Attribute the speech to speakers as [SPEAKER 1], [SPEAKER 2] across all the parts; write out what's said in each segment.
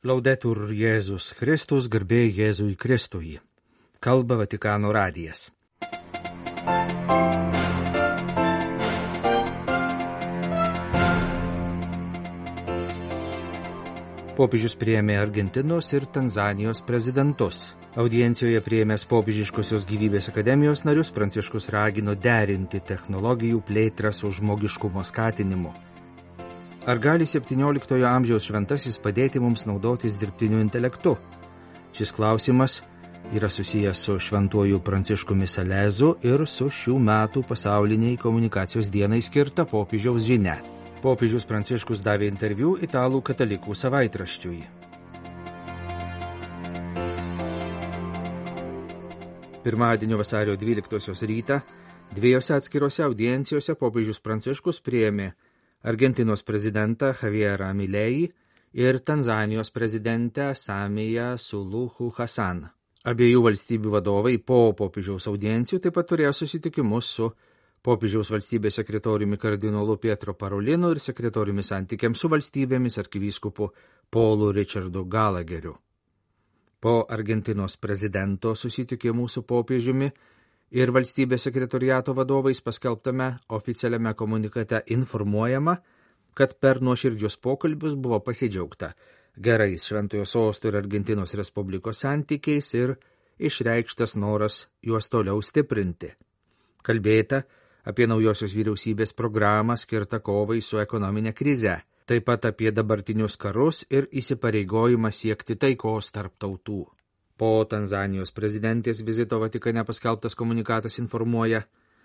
[SPEAKER 1] Laudetur Jėzus Kristus, garbė Jėzui Kristui. Kalba Vatikano radijas. Popiežius priėmė Argentinos ir Tanzanijos prezidentus. Audiencijoje prieėmęs popiežiškosios gyvybės akademijos narius Pranciškus ragino derinti technologijų plėtrą su žmogiškumo skatinimu. Ar gali 17 amžiaus šventasis padėti mums naudotis dirbtiniu intelektu? Šis klausimas yra susijęs su šventuoju Pranciškumi Salezu ir su šių metų pasauliniai komunikacijos dienai skirta popiežiaus žinia. Popiežius Pranciškus davė interviu italų katalikų savaitraščiui. Pirmadienio vasario 12 rytą dviejose atskirose audiencijose popiežius Pranciškus priėmė Argentinos prezidentą Javierą Milei ir Tanzanijos prezidentę Samiją Suluhu Hasan. Abiejų valstybių vadovai po popiežiaus audiencijų taip pat turėjo susitikimus su popiežiaus valstybės sekretoriumi kardinolu Pietro Parolinu ir sekretoriumi santykiams su valstybėmis arkivyskupu Paulu Richardu Galageriu. Po Argentinos prezidento susitikimų su popiežiumi ir valstybės sekretoriato vadovais paskelbtame oficialiame komunikate informuojama, kad per nuoširdžius pokalbius buvo pasidžiaugta gerais Šventojo sostų ir Argentinos Respublikos santykiais ir išreikštas noras juos toliau stiprinti. Kalbėta apie naujosios vyriausybės programą skirtą kovai su ekonominė krize, taip pat apie dabartinius karus ir įsipareigojimą siekti taikos tarp tautų. Po Tanzanijos prezidentės vizito Vatikane paskelbtas komunikatas informuoja,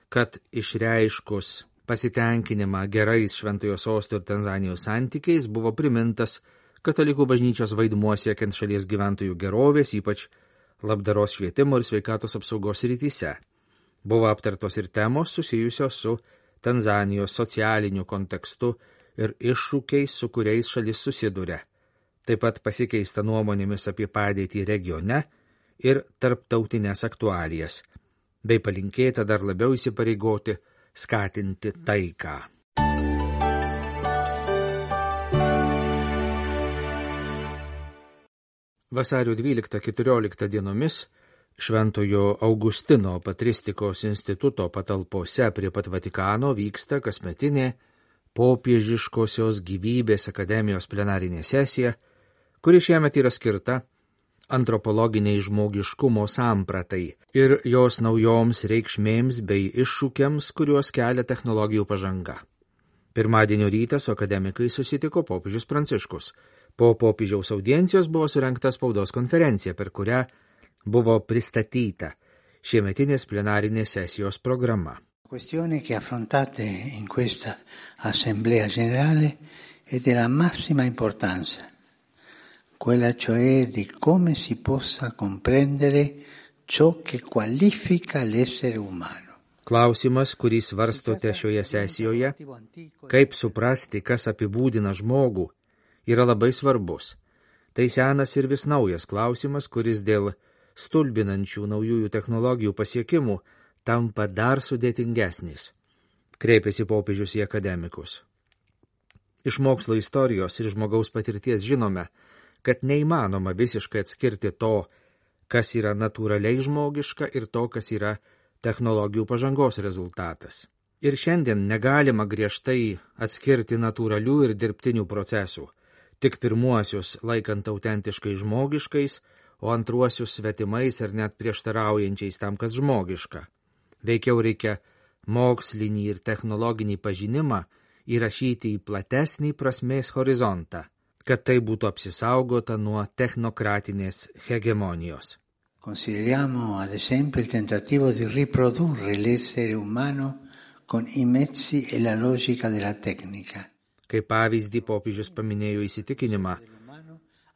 [SPEAKER 1] kad išreiškus pasitenkinimą gerais Šventojo sosto ir Tanzanijos santykiais buvo primintas katalikų bažnyčios vaidmuo siekiant šalies gyventojų gerovės, ypač labdaros švietimo ir sveikatos apsaugos rytise. Buvo aptartos ir temos susijusios su Tanzanijos socialiniu kontekstu ir iššūkiais, su kuriais šalis susiduria – taip pat pasikeista nuomonėmis apie padėtį regione ir tarptautinės aktualijas, bei palinkėta dar labiau įsipareigoti skatinti taiką. Vasario 12-14 dienomis Šventojo Augustino patristikos instituto patalpose prie pat Vatikano vyksta kasmetinė popiežiškosios gyvybės akademijos plenarinė sesija – kuri šiemet yra skirta antropologiniai žmogiškumo sampratai ir jos naujoms reikšmėms bei iššūkiams, kuriuos kelia technologijų pažanga. Pirmadienio rytą su akademikai susitiko popiežius Pranciškus. Po popiežiaus audiencijos buvo surinkta spaudos konferencija, per kurią buvo pristatyta šiemetinės plenarinės sesijos programa.
[SPEAKER 2] Questione che affrontate in questa assemblea generale è della massima importanza quella cioè di come si possa comprendere ciò che qualifica l'essere umano.
[SPEAKER 1] Klausimas, kurį svarstote šioje sesijoje, kaip suprasti, kas apibūdina žmogų, yra labai svarbus. Tai senas ir vis naujas klausimas, kuris dėl stulbinančių naujųjų technologijų pasiekimų tampa dar sudėtingesnis. Kreipėsi popiežius į akademikus. Iš mokslo istorijos ir žmogaus patirties žinome, kad neįmanoma visiškai atskirti to, kas yra natūraliai žmogiška ir to, kas yra technologijų pažangos rezultatas. Ir šiandien negalima griežtai atskirti natūralių ir dirbtinių procesų, tik pirmuosius laikant autentiškai žmogiškais, o antruosius svetimais ar net prieštaraujančiais tam, kas žmogiška. Veikiau reikia mokslinį ir technologinį pažinimą įrašyti į platesnį prasmės horizontą – kad tai būtų apsisaugota nuo technokratinės hegemonijos.
[SPEAKER 2] Consideriamo ad esempio il tentativo di riprodurre l'essere umano con i mezzi e la logica della tecnica.
[SPEAKER 1] Kaip pavyzdį popiežius paminėjo įsitikinimą,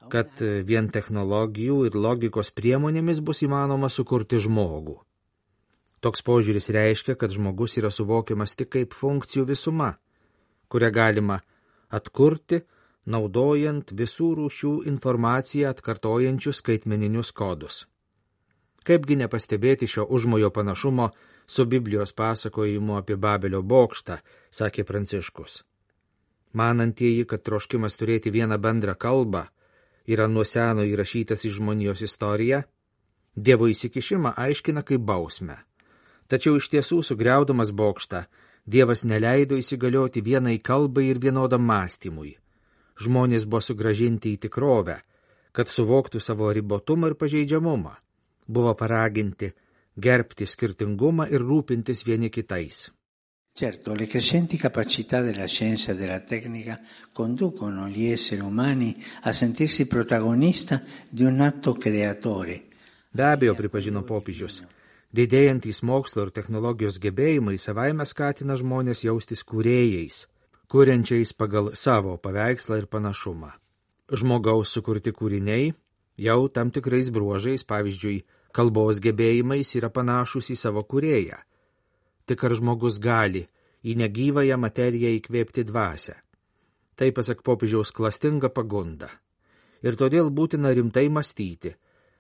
[SPEAKER 1] kad vien technologijų ir logikos priemonėmis bus įmanoma sukurti žmogų. Toks požiūris reiškia, kad žmogus yra suvokiamas tik kaip funkcijų visuma, kurią galima atkurti, naudojant visų rūšių informaciją atkartojančius skaitmeninius kodus. Kaipgi nepastebėti šio užmojo panašumo su Biblijos pasakojimu apie Babelio bokštą, sakė Pranciškus. Manantieji, kad troškimas turėti vieną bendrą kalbą, yra nuo seno įrašytas į žmonijos istoriją, Dievo įsikišimą aiškina kaip bausmę. Tačiau iš tiesų, sugriaudamas bokštą, Dievas neleido įsigalioti vienai kalbai ir vienodam mąstymui. Žmonės buvo sugražinti į tikrovę, kad suvoktų savo ribotumą ir pažeidžiamumą. Buvo paraginti gerbti skirtingumą ir rūpintis vieni kitais.
[SPEAKER 2] Certo, le crescenti capacità della scienza e della tecnica conducono gli esseri umani a sentirsi protagonista di un atto creatore.
[SPEAKER 1] Be abejo, pripažino popiežius, didėjantys mokslo ir technologijos gebėjimai savaime skatina žmonės jaustis kūrėjais, kuriančiais pagal savo paveikslą ir panašumą. Žmogaus sukurti kūriniai jau tam tikrais bruožais, pavyzdžiui, kalbos gebėjimais yra panašus į savo kūrėją tik ar žmogus gali į negyvąją materiją įkvėpti dvasę. Tai pasak popiežiaus klastinga pagunda. Ir todėl būtina rimtai mąstyti,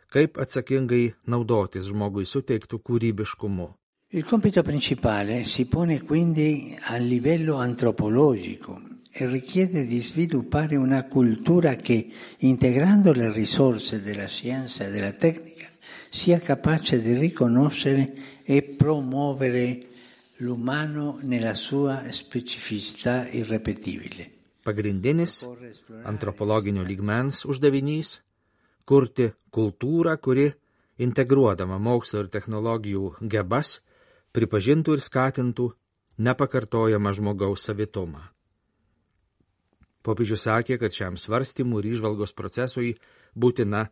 [SPEAKER 1] kaip atsakingai naudotis žmogui suteiktų kūrybiškumu.
[SPEAKER 2] Il compito principale si pone quindi a livello antropologico e richiede di sviluppare una cultura che, integrando le risorse della scienza e della tecnica, sia capace di riconoscere e promuovere l'umano nella sua specificità irrepetibile.
[SPEAKER 1] Pagrindinis antropologinio lygmens uždavinys - kurti kultūrą, kuri, integruodama mokslo ir technologijų gebas, pripažintų ir skatintų nepakartojamą žmogaus savitumą. Popiežius sakė, kad šiam svarstymų ir išvalgos procesui būtina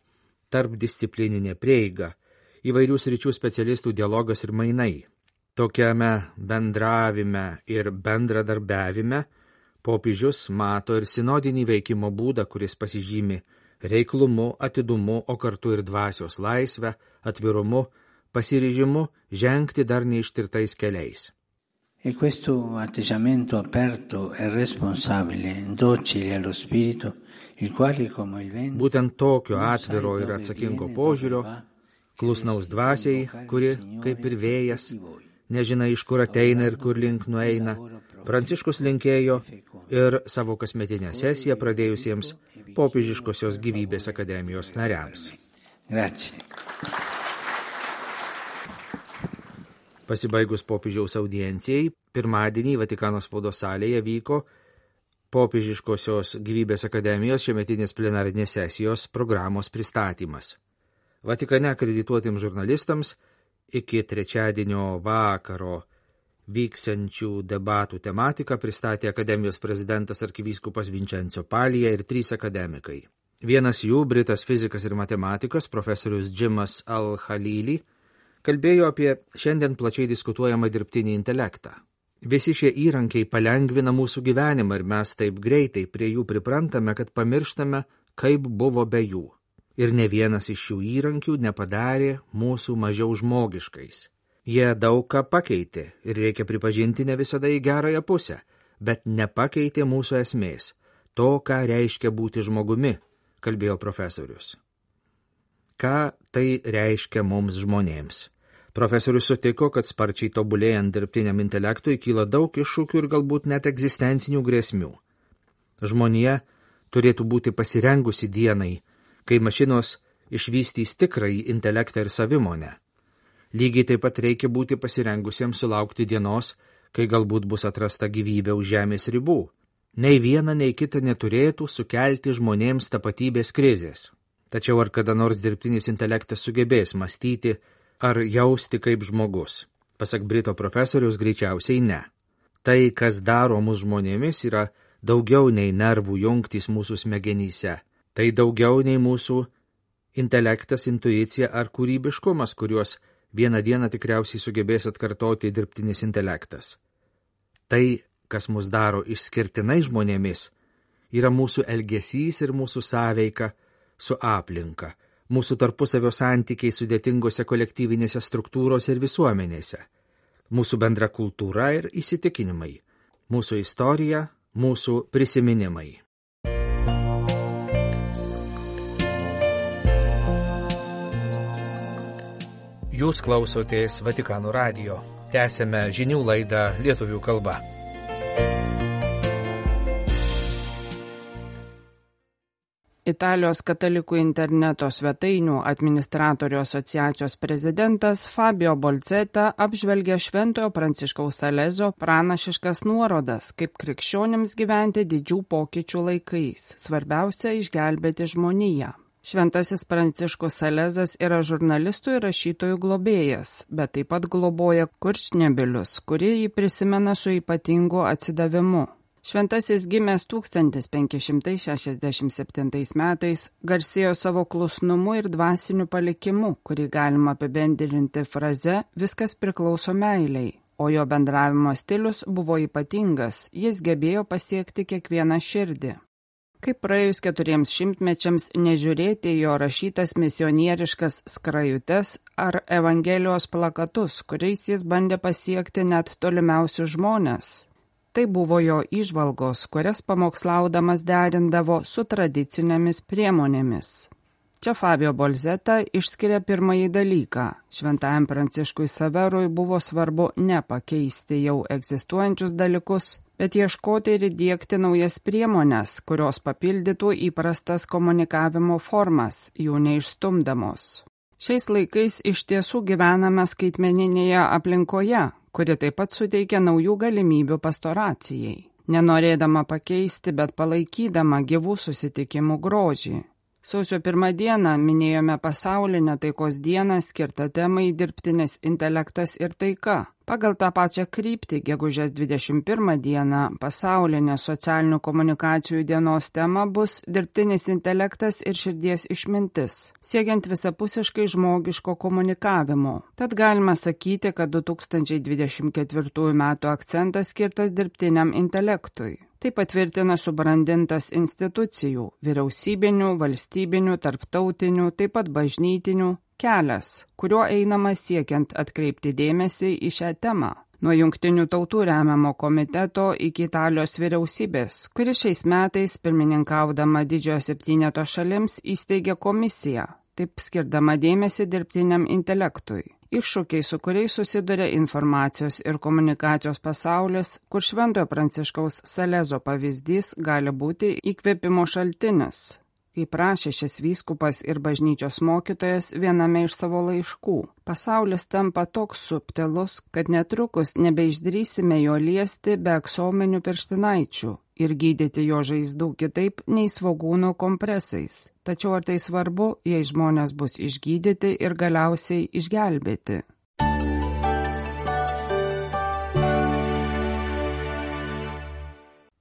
[SPEAKER 1] tarpdisciplininė prieiga, įvairių sričių specialistų dialogas ir mainai. Tokiame bendravime ir bendradarbiavime popiežius mato ir sinodinį veikimo būdą, kuris pasižymi reiklumu, atidumu, o kartu ir dvasios laisvę, atvirumu, pasiryžimu žengti dar neištirtais keliais.
[SPEAKER 2] E questo atteggiamento aperto e responsabile, docile allo spirito, il quale come il vento...
[SPEAKER 1] Būtent tokio atviro ir atsakingo požiūrio, klusnaus dvasiai, kuri, kaip ir vėjas, nežinai iš kur ateina ir kur link nueina. Pranciškus linkėjo ir savo kasmetinę sesiją pradėjusiems popiežiškosios gyvybės akademijos nariams.
[SPEAKER 2] Grazie.
[SPEAKER 1] Pasibaigus popiežiaus audiencijai, pirmadienį Vatikano spaudos salėje vyko popiežiškosios gyvybės akademijos šiemetinės plenarinės sesijos programos pristatymas. Vatikane akredituotiems žurnalistams iki trečiadienio vakaro vyksiančių debatų tematiką pristatė akademijos prezidentas arkivyskupas Vincenzo Palija ir trys akademikai. Vienas jų, britas fizikas ir matematikas, profesorius Jimas Al-Khalili, kalbėjo apie šiandien plačiai diskutuojamą dirbtinį intelektą. Visi šie įrankiai palengvina mūsų gyvenimą ir mes taip greitai prie jų priprantame, kad pamirštame, kaip buvo be jų ir ne vienas iš šių įrankių nepadarė mūsų mažiau žmogiškais. Jie daug ką pakeitė ir reikia pripažinti ne visada į gerąją pusę, bet nepakeitė mūsų esmės, to, ką reiškia būti žmogumi, kalbėjo profesorius. Ką tai reiškia mums žmonėms? Profesorius sutiko, kad sparčiai tobulėjant dirbtiniam intelektui kyla daug iššūkių ir galbūt net egzistencinių grėsmių. Žmonija turėtų būti pasirengusi dienai, kai mašinos išvystys tikrąjį intelektą ir savimonę. Lygiai taip pat reikia būti pasirengusiems sulaukti dienos, kai galbūt bus atrasta gyvybė už žemės ribų. Nei viena, nei kita neturėtų sukelti žmonėms tapatybės krizės. Tačiau ar kada nors dirbtinis intelektas sugebės mąstyti ar jausti kaip žmogus? Pasak Brito profesorius, greičiausiai ne. Tai, kas daro mus žmonėmis, yra daugiau nei nervų jungtys mūsų smegenyse – Tai daugiau nei mūsų intelektas, intuicija ar kūrybiškumas, kuriuos vieną dieną tikriausiai sugebės atkartoti dirbtinis intelektas. Tai, kas mus daro išskirtinai žmonėmis, yra mūsų elgesys ir mūsų sąveika su aplinka, mūsų tarpusavio santykiai sudėtingose kolektyvinėse struktūrose ir visuomenėse, mūsų bendra kultūra ir įsitikinimai, mūsų istorija, mūsų prisiminimai. Jūs klausotės Vatikanų radio. Tęsėme žinių laidą lietuvių kalba.
[SPEAKER 3] Italijos katalikų interneto svetainių administratorių asociacijos prezidentas Fabio Bolceta apžvelgia Šventojo Pranciškaus Salezo pranašiškas nuorodas, kaip krikščionims gyventi didžių pokyčių laikais. Svarbiausia - išgelbėti žmoniją. Šventasis Pranciškus Salezas yra žurnalistų ir rašytojų globėjas, bet taip pat globoja kurčnebilius, kurie jį prisimena su ypatingu atsidavimu. Šventasis gimęs 1567 metais garsėjo savo klusnumu ir dvasiniu palikimu, kurį galima apibendrinti fraze viskas priklauso meiliai, o jo bendravimo stilius buvo ypatingas, jis gebėjo pasiekti kiekvieną širdį. Kaip praėjus keturiems šimtmečiams nežiūrėti jo rašytas misionieriškas skrajutes ar Evangelijos plakatus, kuriais jis bandė pasiekti net tolimiausius žmonės, Tai buvo jo išvalgos, kurias pamokslaudamas derindavo su tradicinėmis priemonėmis. Čia Fabio Bolzeta išskiria pirmąjį dalyką. Šventajam Pranciškui Saverui buvo svarbu ne pakeisti jau egzistuojančius dalykus, bet ieškoti ir įdėkti naujas priemonės, kurios papildytų įprastas komunikavimo formas, jų neišstumdamos. Šiais laikais iš tiesų gyvename skaitmeninėje aplinkoje, kuri taip pat suteikia naujų galimybių pastoracijai, nenorėdama pakeisti, bet palaikydama gyvų susitikimų grožį. Sausio pirmą dieną minėjome pasaulinę taikos dieną skirtą temai dirbtinis intelektas ir taika. Pagal tą pačią kryptį, gegužės 21 dieną, pasaulinė socialinių komunikacijų dienos tema bus dirbtinis intelektas ir širdies išmintis, siekiant visapusiškai žmogiško komunikavimo. Tad galima sakyti, kad 2024 m. akcentas skirtas dirbtiniam intelektui. Tai patvirtina subrandintas institucijų - vyriausybinių, valstybinių, tarptautinių, taip pat bažnytinių, kelias, kuriuo einama siekiant atkreipti dėmesį į šią temą. Nuo jungtinių tautų remiamo komiteto iki Italijos vyriausybės, kuri šiais metais pirmininkaudama didžiojo septyneto šalims įsteigė komisiją, taip skirdama dėmesį dirbtiniam intelektui. Iššūkiai, su kuriais susiduria informacijos ir komunikacijos pasaulis, kur Šventojo Pranciškaus Salezo pavyzdys gali būti įkvėpimo šaltinis, kaip prašė šis vyskupas ir bažnyčios mokytojas viename iš savo laiškų. Pasaulis tampa toks subtilus, kad netrukus nebeišdrysime jo liesti be aksominių pirštinaičių ir gydyti jo žaizdų kitaip nei svagūnų kompresais. Tačiau ar tai svarbu, jei žmonės bus išgydyti ir galiausiai išgelbėti?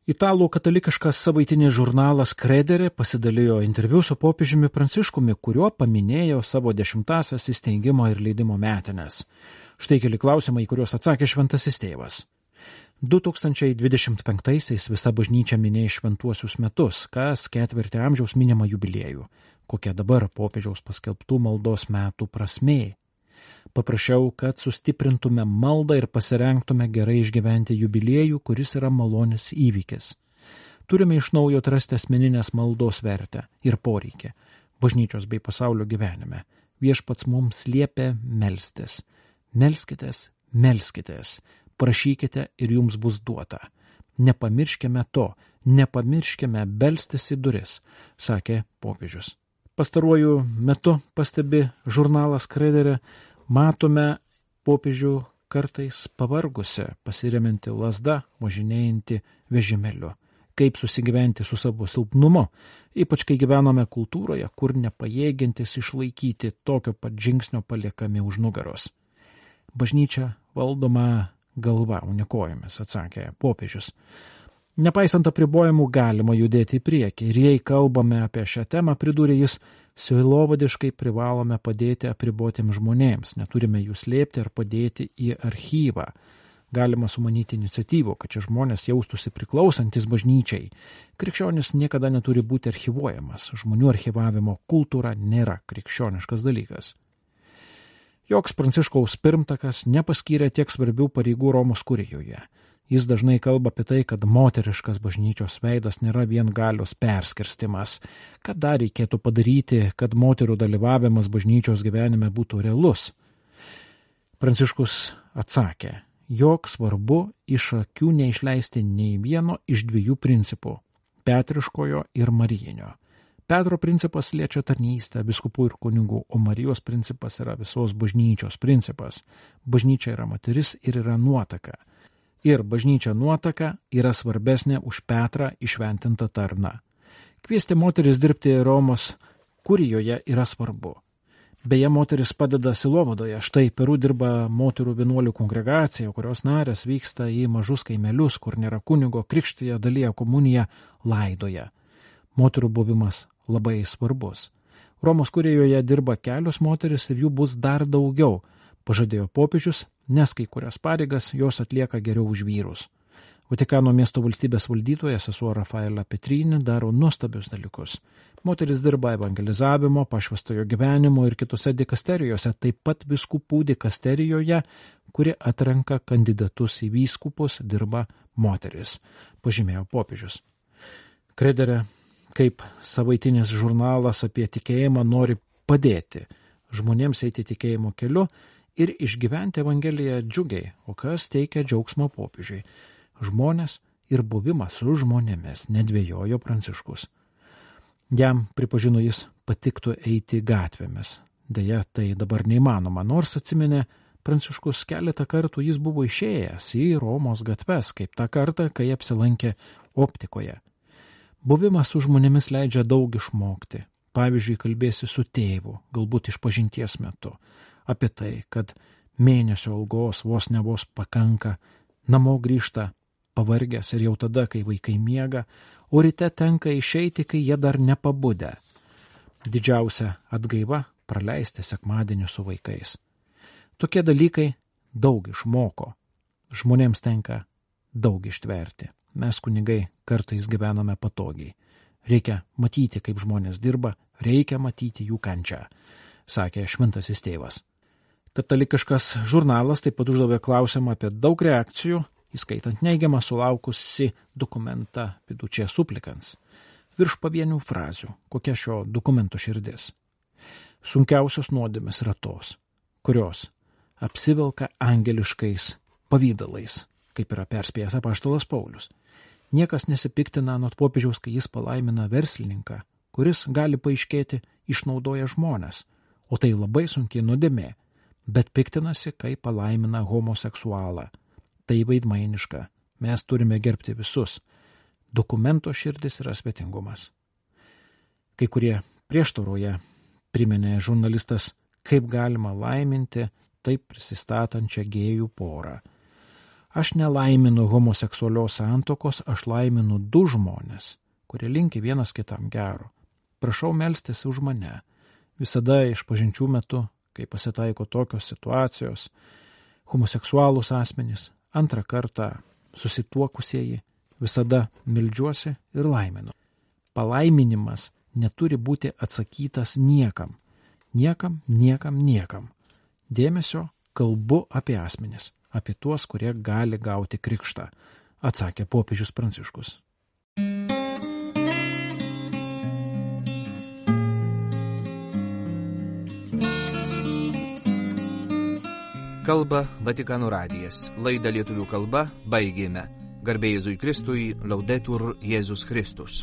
[SPEAKER 4] Italų katalikiškas savaitinis žurnalas Krederė pasidalijo interviu su popiežiumi Pranciškumi, kuriuo paminėjo savo dešimtasias įsteigimo ir leidimo metinės. Štai keli klausimai, į kuriuos atsakė šventasis tėvas. 2025-aisiais visa bažnyčia minėjo šventuosius metus, kas ketvirtį amžiaus minima jubiliejų. Kokia dabar popiežiaus paskelbtų maldos metų prasmė? Paprašiau, kad sustiprintume maldą ir pasirenktume gerai išgyventi jubiliejų, kuris yra malonės įvykis. Turime iš naujo atrasti asmeninės maldos vertę ir poreikį bažnyčios bei pasaulio gyvenime. Viešpats mums liepia melstis. Melskitės, melskitės, prašykite ir jums bus duota. Nepamirškime to, nepamirškime belstis į duris, sakė popiežius. Pastaruoju metu pastebi žurnalas Krederė, Matome popiežių kartais pavargusią, pasireminti lasdą, važinėjantį vežimėliu. Kaip susigyventi su savo silpnumu, ypač kai gyvename kultūroje, kur nepajėgintis išlaikyti tokio pat žingsnio paliekami už nugaros. Bažnyčia valdoma galva, o ne kojomis, atsakė popiežius. Nepaisant apribojimų galima judėti į priekį ir jei kalbame apie šią temą, pridūrė jis, Silovadiškai privalome padėti apribotiems žmonėms, neturime jų slėpti ar padėti į archyvą. Galima sumanyti iniciatyvų, kad šie žmonės jaustųsi priklausantis bažnyčiai. Krikščionis niekada neturi būti archivuojamas, žmonių archivavimo kultūra nėra krikščioniškas dalykas. Joks pranciškaus pirmtakas nepaskyrė tiek svarbių pareigų Romos kurijoje. Jis dažnai kalba apie tai, kad moteriškas bažnyčios veidas nėra vien galios perskirstimas, kad dar reikėtų padaryti, kad moterų dalyvavimas bažnyčios gyvenime būtų realus. Pranciškus atsakė, jog svarbu iš akių neišleisti nei vieno iš dviejų principų - Petriškojo ir Marijinio. Petro principas liečia tarnystę biskupų ir kunigų, o Marijos principas yra visos bažnyčios principas. Bažnyčia yra moteris ir yra nuotaka. Ir bažnyčia nuotaka yra svarbesnė už Petrą išventintą tarną. Kviesti moteris dirbti Romos kurijoje yra svarbu. Beje, moteris padeda Silovadoje. Štai Peru dirba moterų vienuolių kongregacija, kurios narės vyksta į mažus kaimelius, kur nėra kunigo, krikštyje dalyja komuniją, laidoja. Moterų buvimas labai svarbus. Romos kurijoje dirba kelios moteris ir jų bus dar daugiau, pažadėjo popiežius, nes kai kurias pareigas jos atlieka geriau už vyrus. Vatikano miesto valstybės valdytojas sesuo Rafaela Petrini daro nuostabius dalykus. Moteris dirba evangelizavimo, pašvestojo gyvenimo ir kitose dikasterijose, taip pat viskupų dikasterijoje, kuri atrenka kandidatus į vyskupus, dirba moteris, pažymėjo popiežius. Krederė kaip savaitinis žurnalas apie tikėjimą nori padėti žmonėms eiti tikėjimo keliu ir išgyventi Evangeliją džiugiai, o kas teikia džiaugsmo popiežiui - žmonės ir buvimas su žmonėmis, nedvėjojo pranciškus. Jam, pripažino jis, patiktų eiti gatvėmis. Deja, tai dabar neįmanoma, nors atsiminė, pranciškus keletą kartų jis buvo išėjęs į Romos gatves, kaip tą kartą, kai apsilankė optikoje. Buvimas su žmonėmis leidžia daug išmokti. Pavyzdžiui, kalbėsi su tėvu, galbūt iš pažinties metu, apie tai, kad mėnesio algos vos ne vos pakanka, namo grįžta pavargęs ir jau tada, kai vaikai miega, o ryte tenka išeiti, kai jie dar nepabudę. Didžiausia atgaiva - praleisti sekmadienį su vaikais. Tokie dalykai daug išmoko. Žmonėms tenka daug ištverti. Mes kunigai kartais gyvename patogiai. Reikia matyti, kaip žmonės dirba, reikia matyti jų kančią, sakė šventasis tėvas. Katalikiškas žurnalas taip pat uždavė klausimą apie daug reakcijų, įskaitant neigiamą sulaukusi dokumentą Pidučia suplikans. Virš pavienių frazių, kokia šio dokumento širdis. Sunkiausios nuodėmės yra tos, kurios apsivelka angeliškais pavydalais, kaip yra perspėjęs apaštalas Paulius. Niekas nesipiktina nuo popiežiaus, kai jis palaimina verslininką, kuris gali paaiškėti išnaudoja žmonės, o tai labai sunkiai nuodėmė, bet piktinasi, kai palaimina homoseksualą. Tai vaidmainiška, mes turime gerbti visus. Dokumento širdis yra svetingumas. Kai kurie prieštaroje priminė žurnalistas, kaip galima laiminti taip prisistatančią gėjų porą. Aš nelaiminu homoseksualios santokos, aš laiminu du žmonės, kurie linki vienas kitam gero. Prašau melstis už mane. Visada iš pažinčių metu, kai pasitaiko tokios situacijos, homoseksualūs asmenys, antrą kartą susituokusieji, visada meldžiuosi ir laiminu. Palaiminimas neturi būti atsakytas niekam. Niekam, niekam, niekam. Dėmesio kalbu apie asmenis apie tuos, kurie gali gauti krikštą, atsakė popiežius Pranciškus.
[SPEAKER 1] Kalba Vatikano radijas. Laidą lietuvių kalba baigėme. Garbėjai Jėzui Kristui, laudetur Jėzus Kristus.